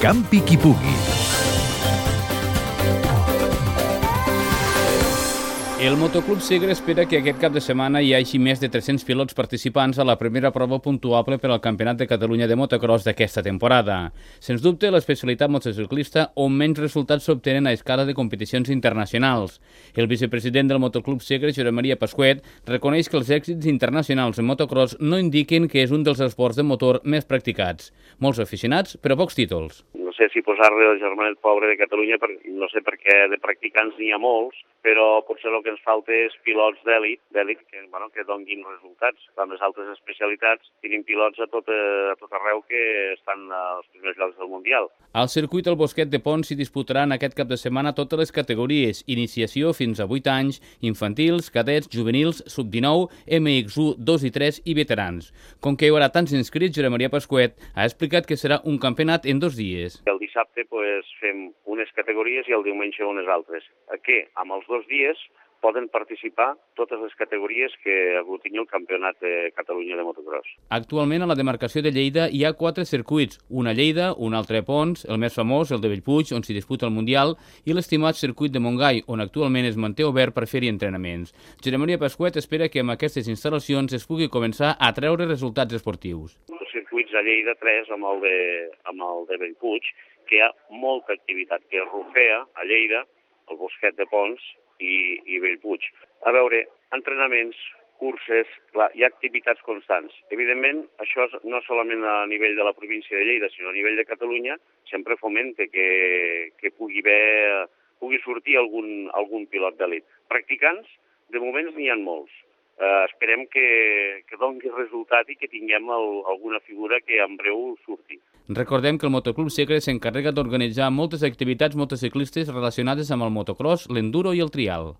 Campi Kipugi. El Motoclub Segre espera que aquest cap de setmana hi hagi més de 300 pilots participants a la primera prova puntuable per al Campionat de Catalunya de motocross d'aquesta temporada. Sens dubte, l'especialitat motociclista on menys resultats s'obtenen a escala de competicions internacionals. El vicepresident del Motoclub Segre, Josep Maria Pasquet, reconeix que els èxits internacionals en motocross no indiquen que és un dels esports de motor més practicats. Molts aficionats, però pocs títols. No sé si posar-li el germanet pobre de Catalunya, no sé per què de practicants n'hi ha molts, però potser el que ens falta és pilots d'èlit, d'èlit que, bueno, que donguin resultats. Amb les altres especialitats tenim pilots a tot, a tot arreu que estan als primers llocs del Mundial. Al circuit del Bosquet de Pont s'hi disputaran aquest cap de setmana totes les categories, iniciació fins a 8 anys, infantils, cadets, juvenils, sub-19, MX1, 2 i 3 i veterans. Com que hi haurà tants inscrits, Josep Maria Pasquet ha explicat que serà un campionat en dos dies. El dissabte pues, fem unes categories i el diumenge unes altres. Aquí, amb els dos dies, poden participar totes les categories que aglutini el Campionat de Catalunya de motocross. Actualment a la demarcació de Lleida hi ha quatre circuits, un a Lleida, un altre a Pons, el més famós, el de Bellpuig, on s'hi disputa el Mundial, i l'estimat circuit de Montgai, on actualment es manté obert per fer-hi entrenaments. Josep Maria Pasquet espera que amb aquestes instal·lacions es pugui començar a treure resultats esportius. Circuits a Lleida 3 amb el de, amb el de Bellpuig, que hi ha molta activitat, que Rufea, a Lleida, el Bosquet de Pons i, i Bellpuig. A veure, entrenaments, curses, clar, hi ha activitats constants. Evidentment, això no solament a nivell de la província de Lleida, sinó a nivell de Catalunya, sempre fomenta que, que pugui haver, pugui sortir algun, algun pilot d'elit. Practicants, de moments n'hi ha molts. Uh, esperem que, que doni resultat i que tinguem el, alguna figura que en breu surti. Recordem que el Motoclub Segre s'encarrega d'organitzar moltes activitats motociclistes relacionades amb el motocross, l'enduro i el trial.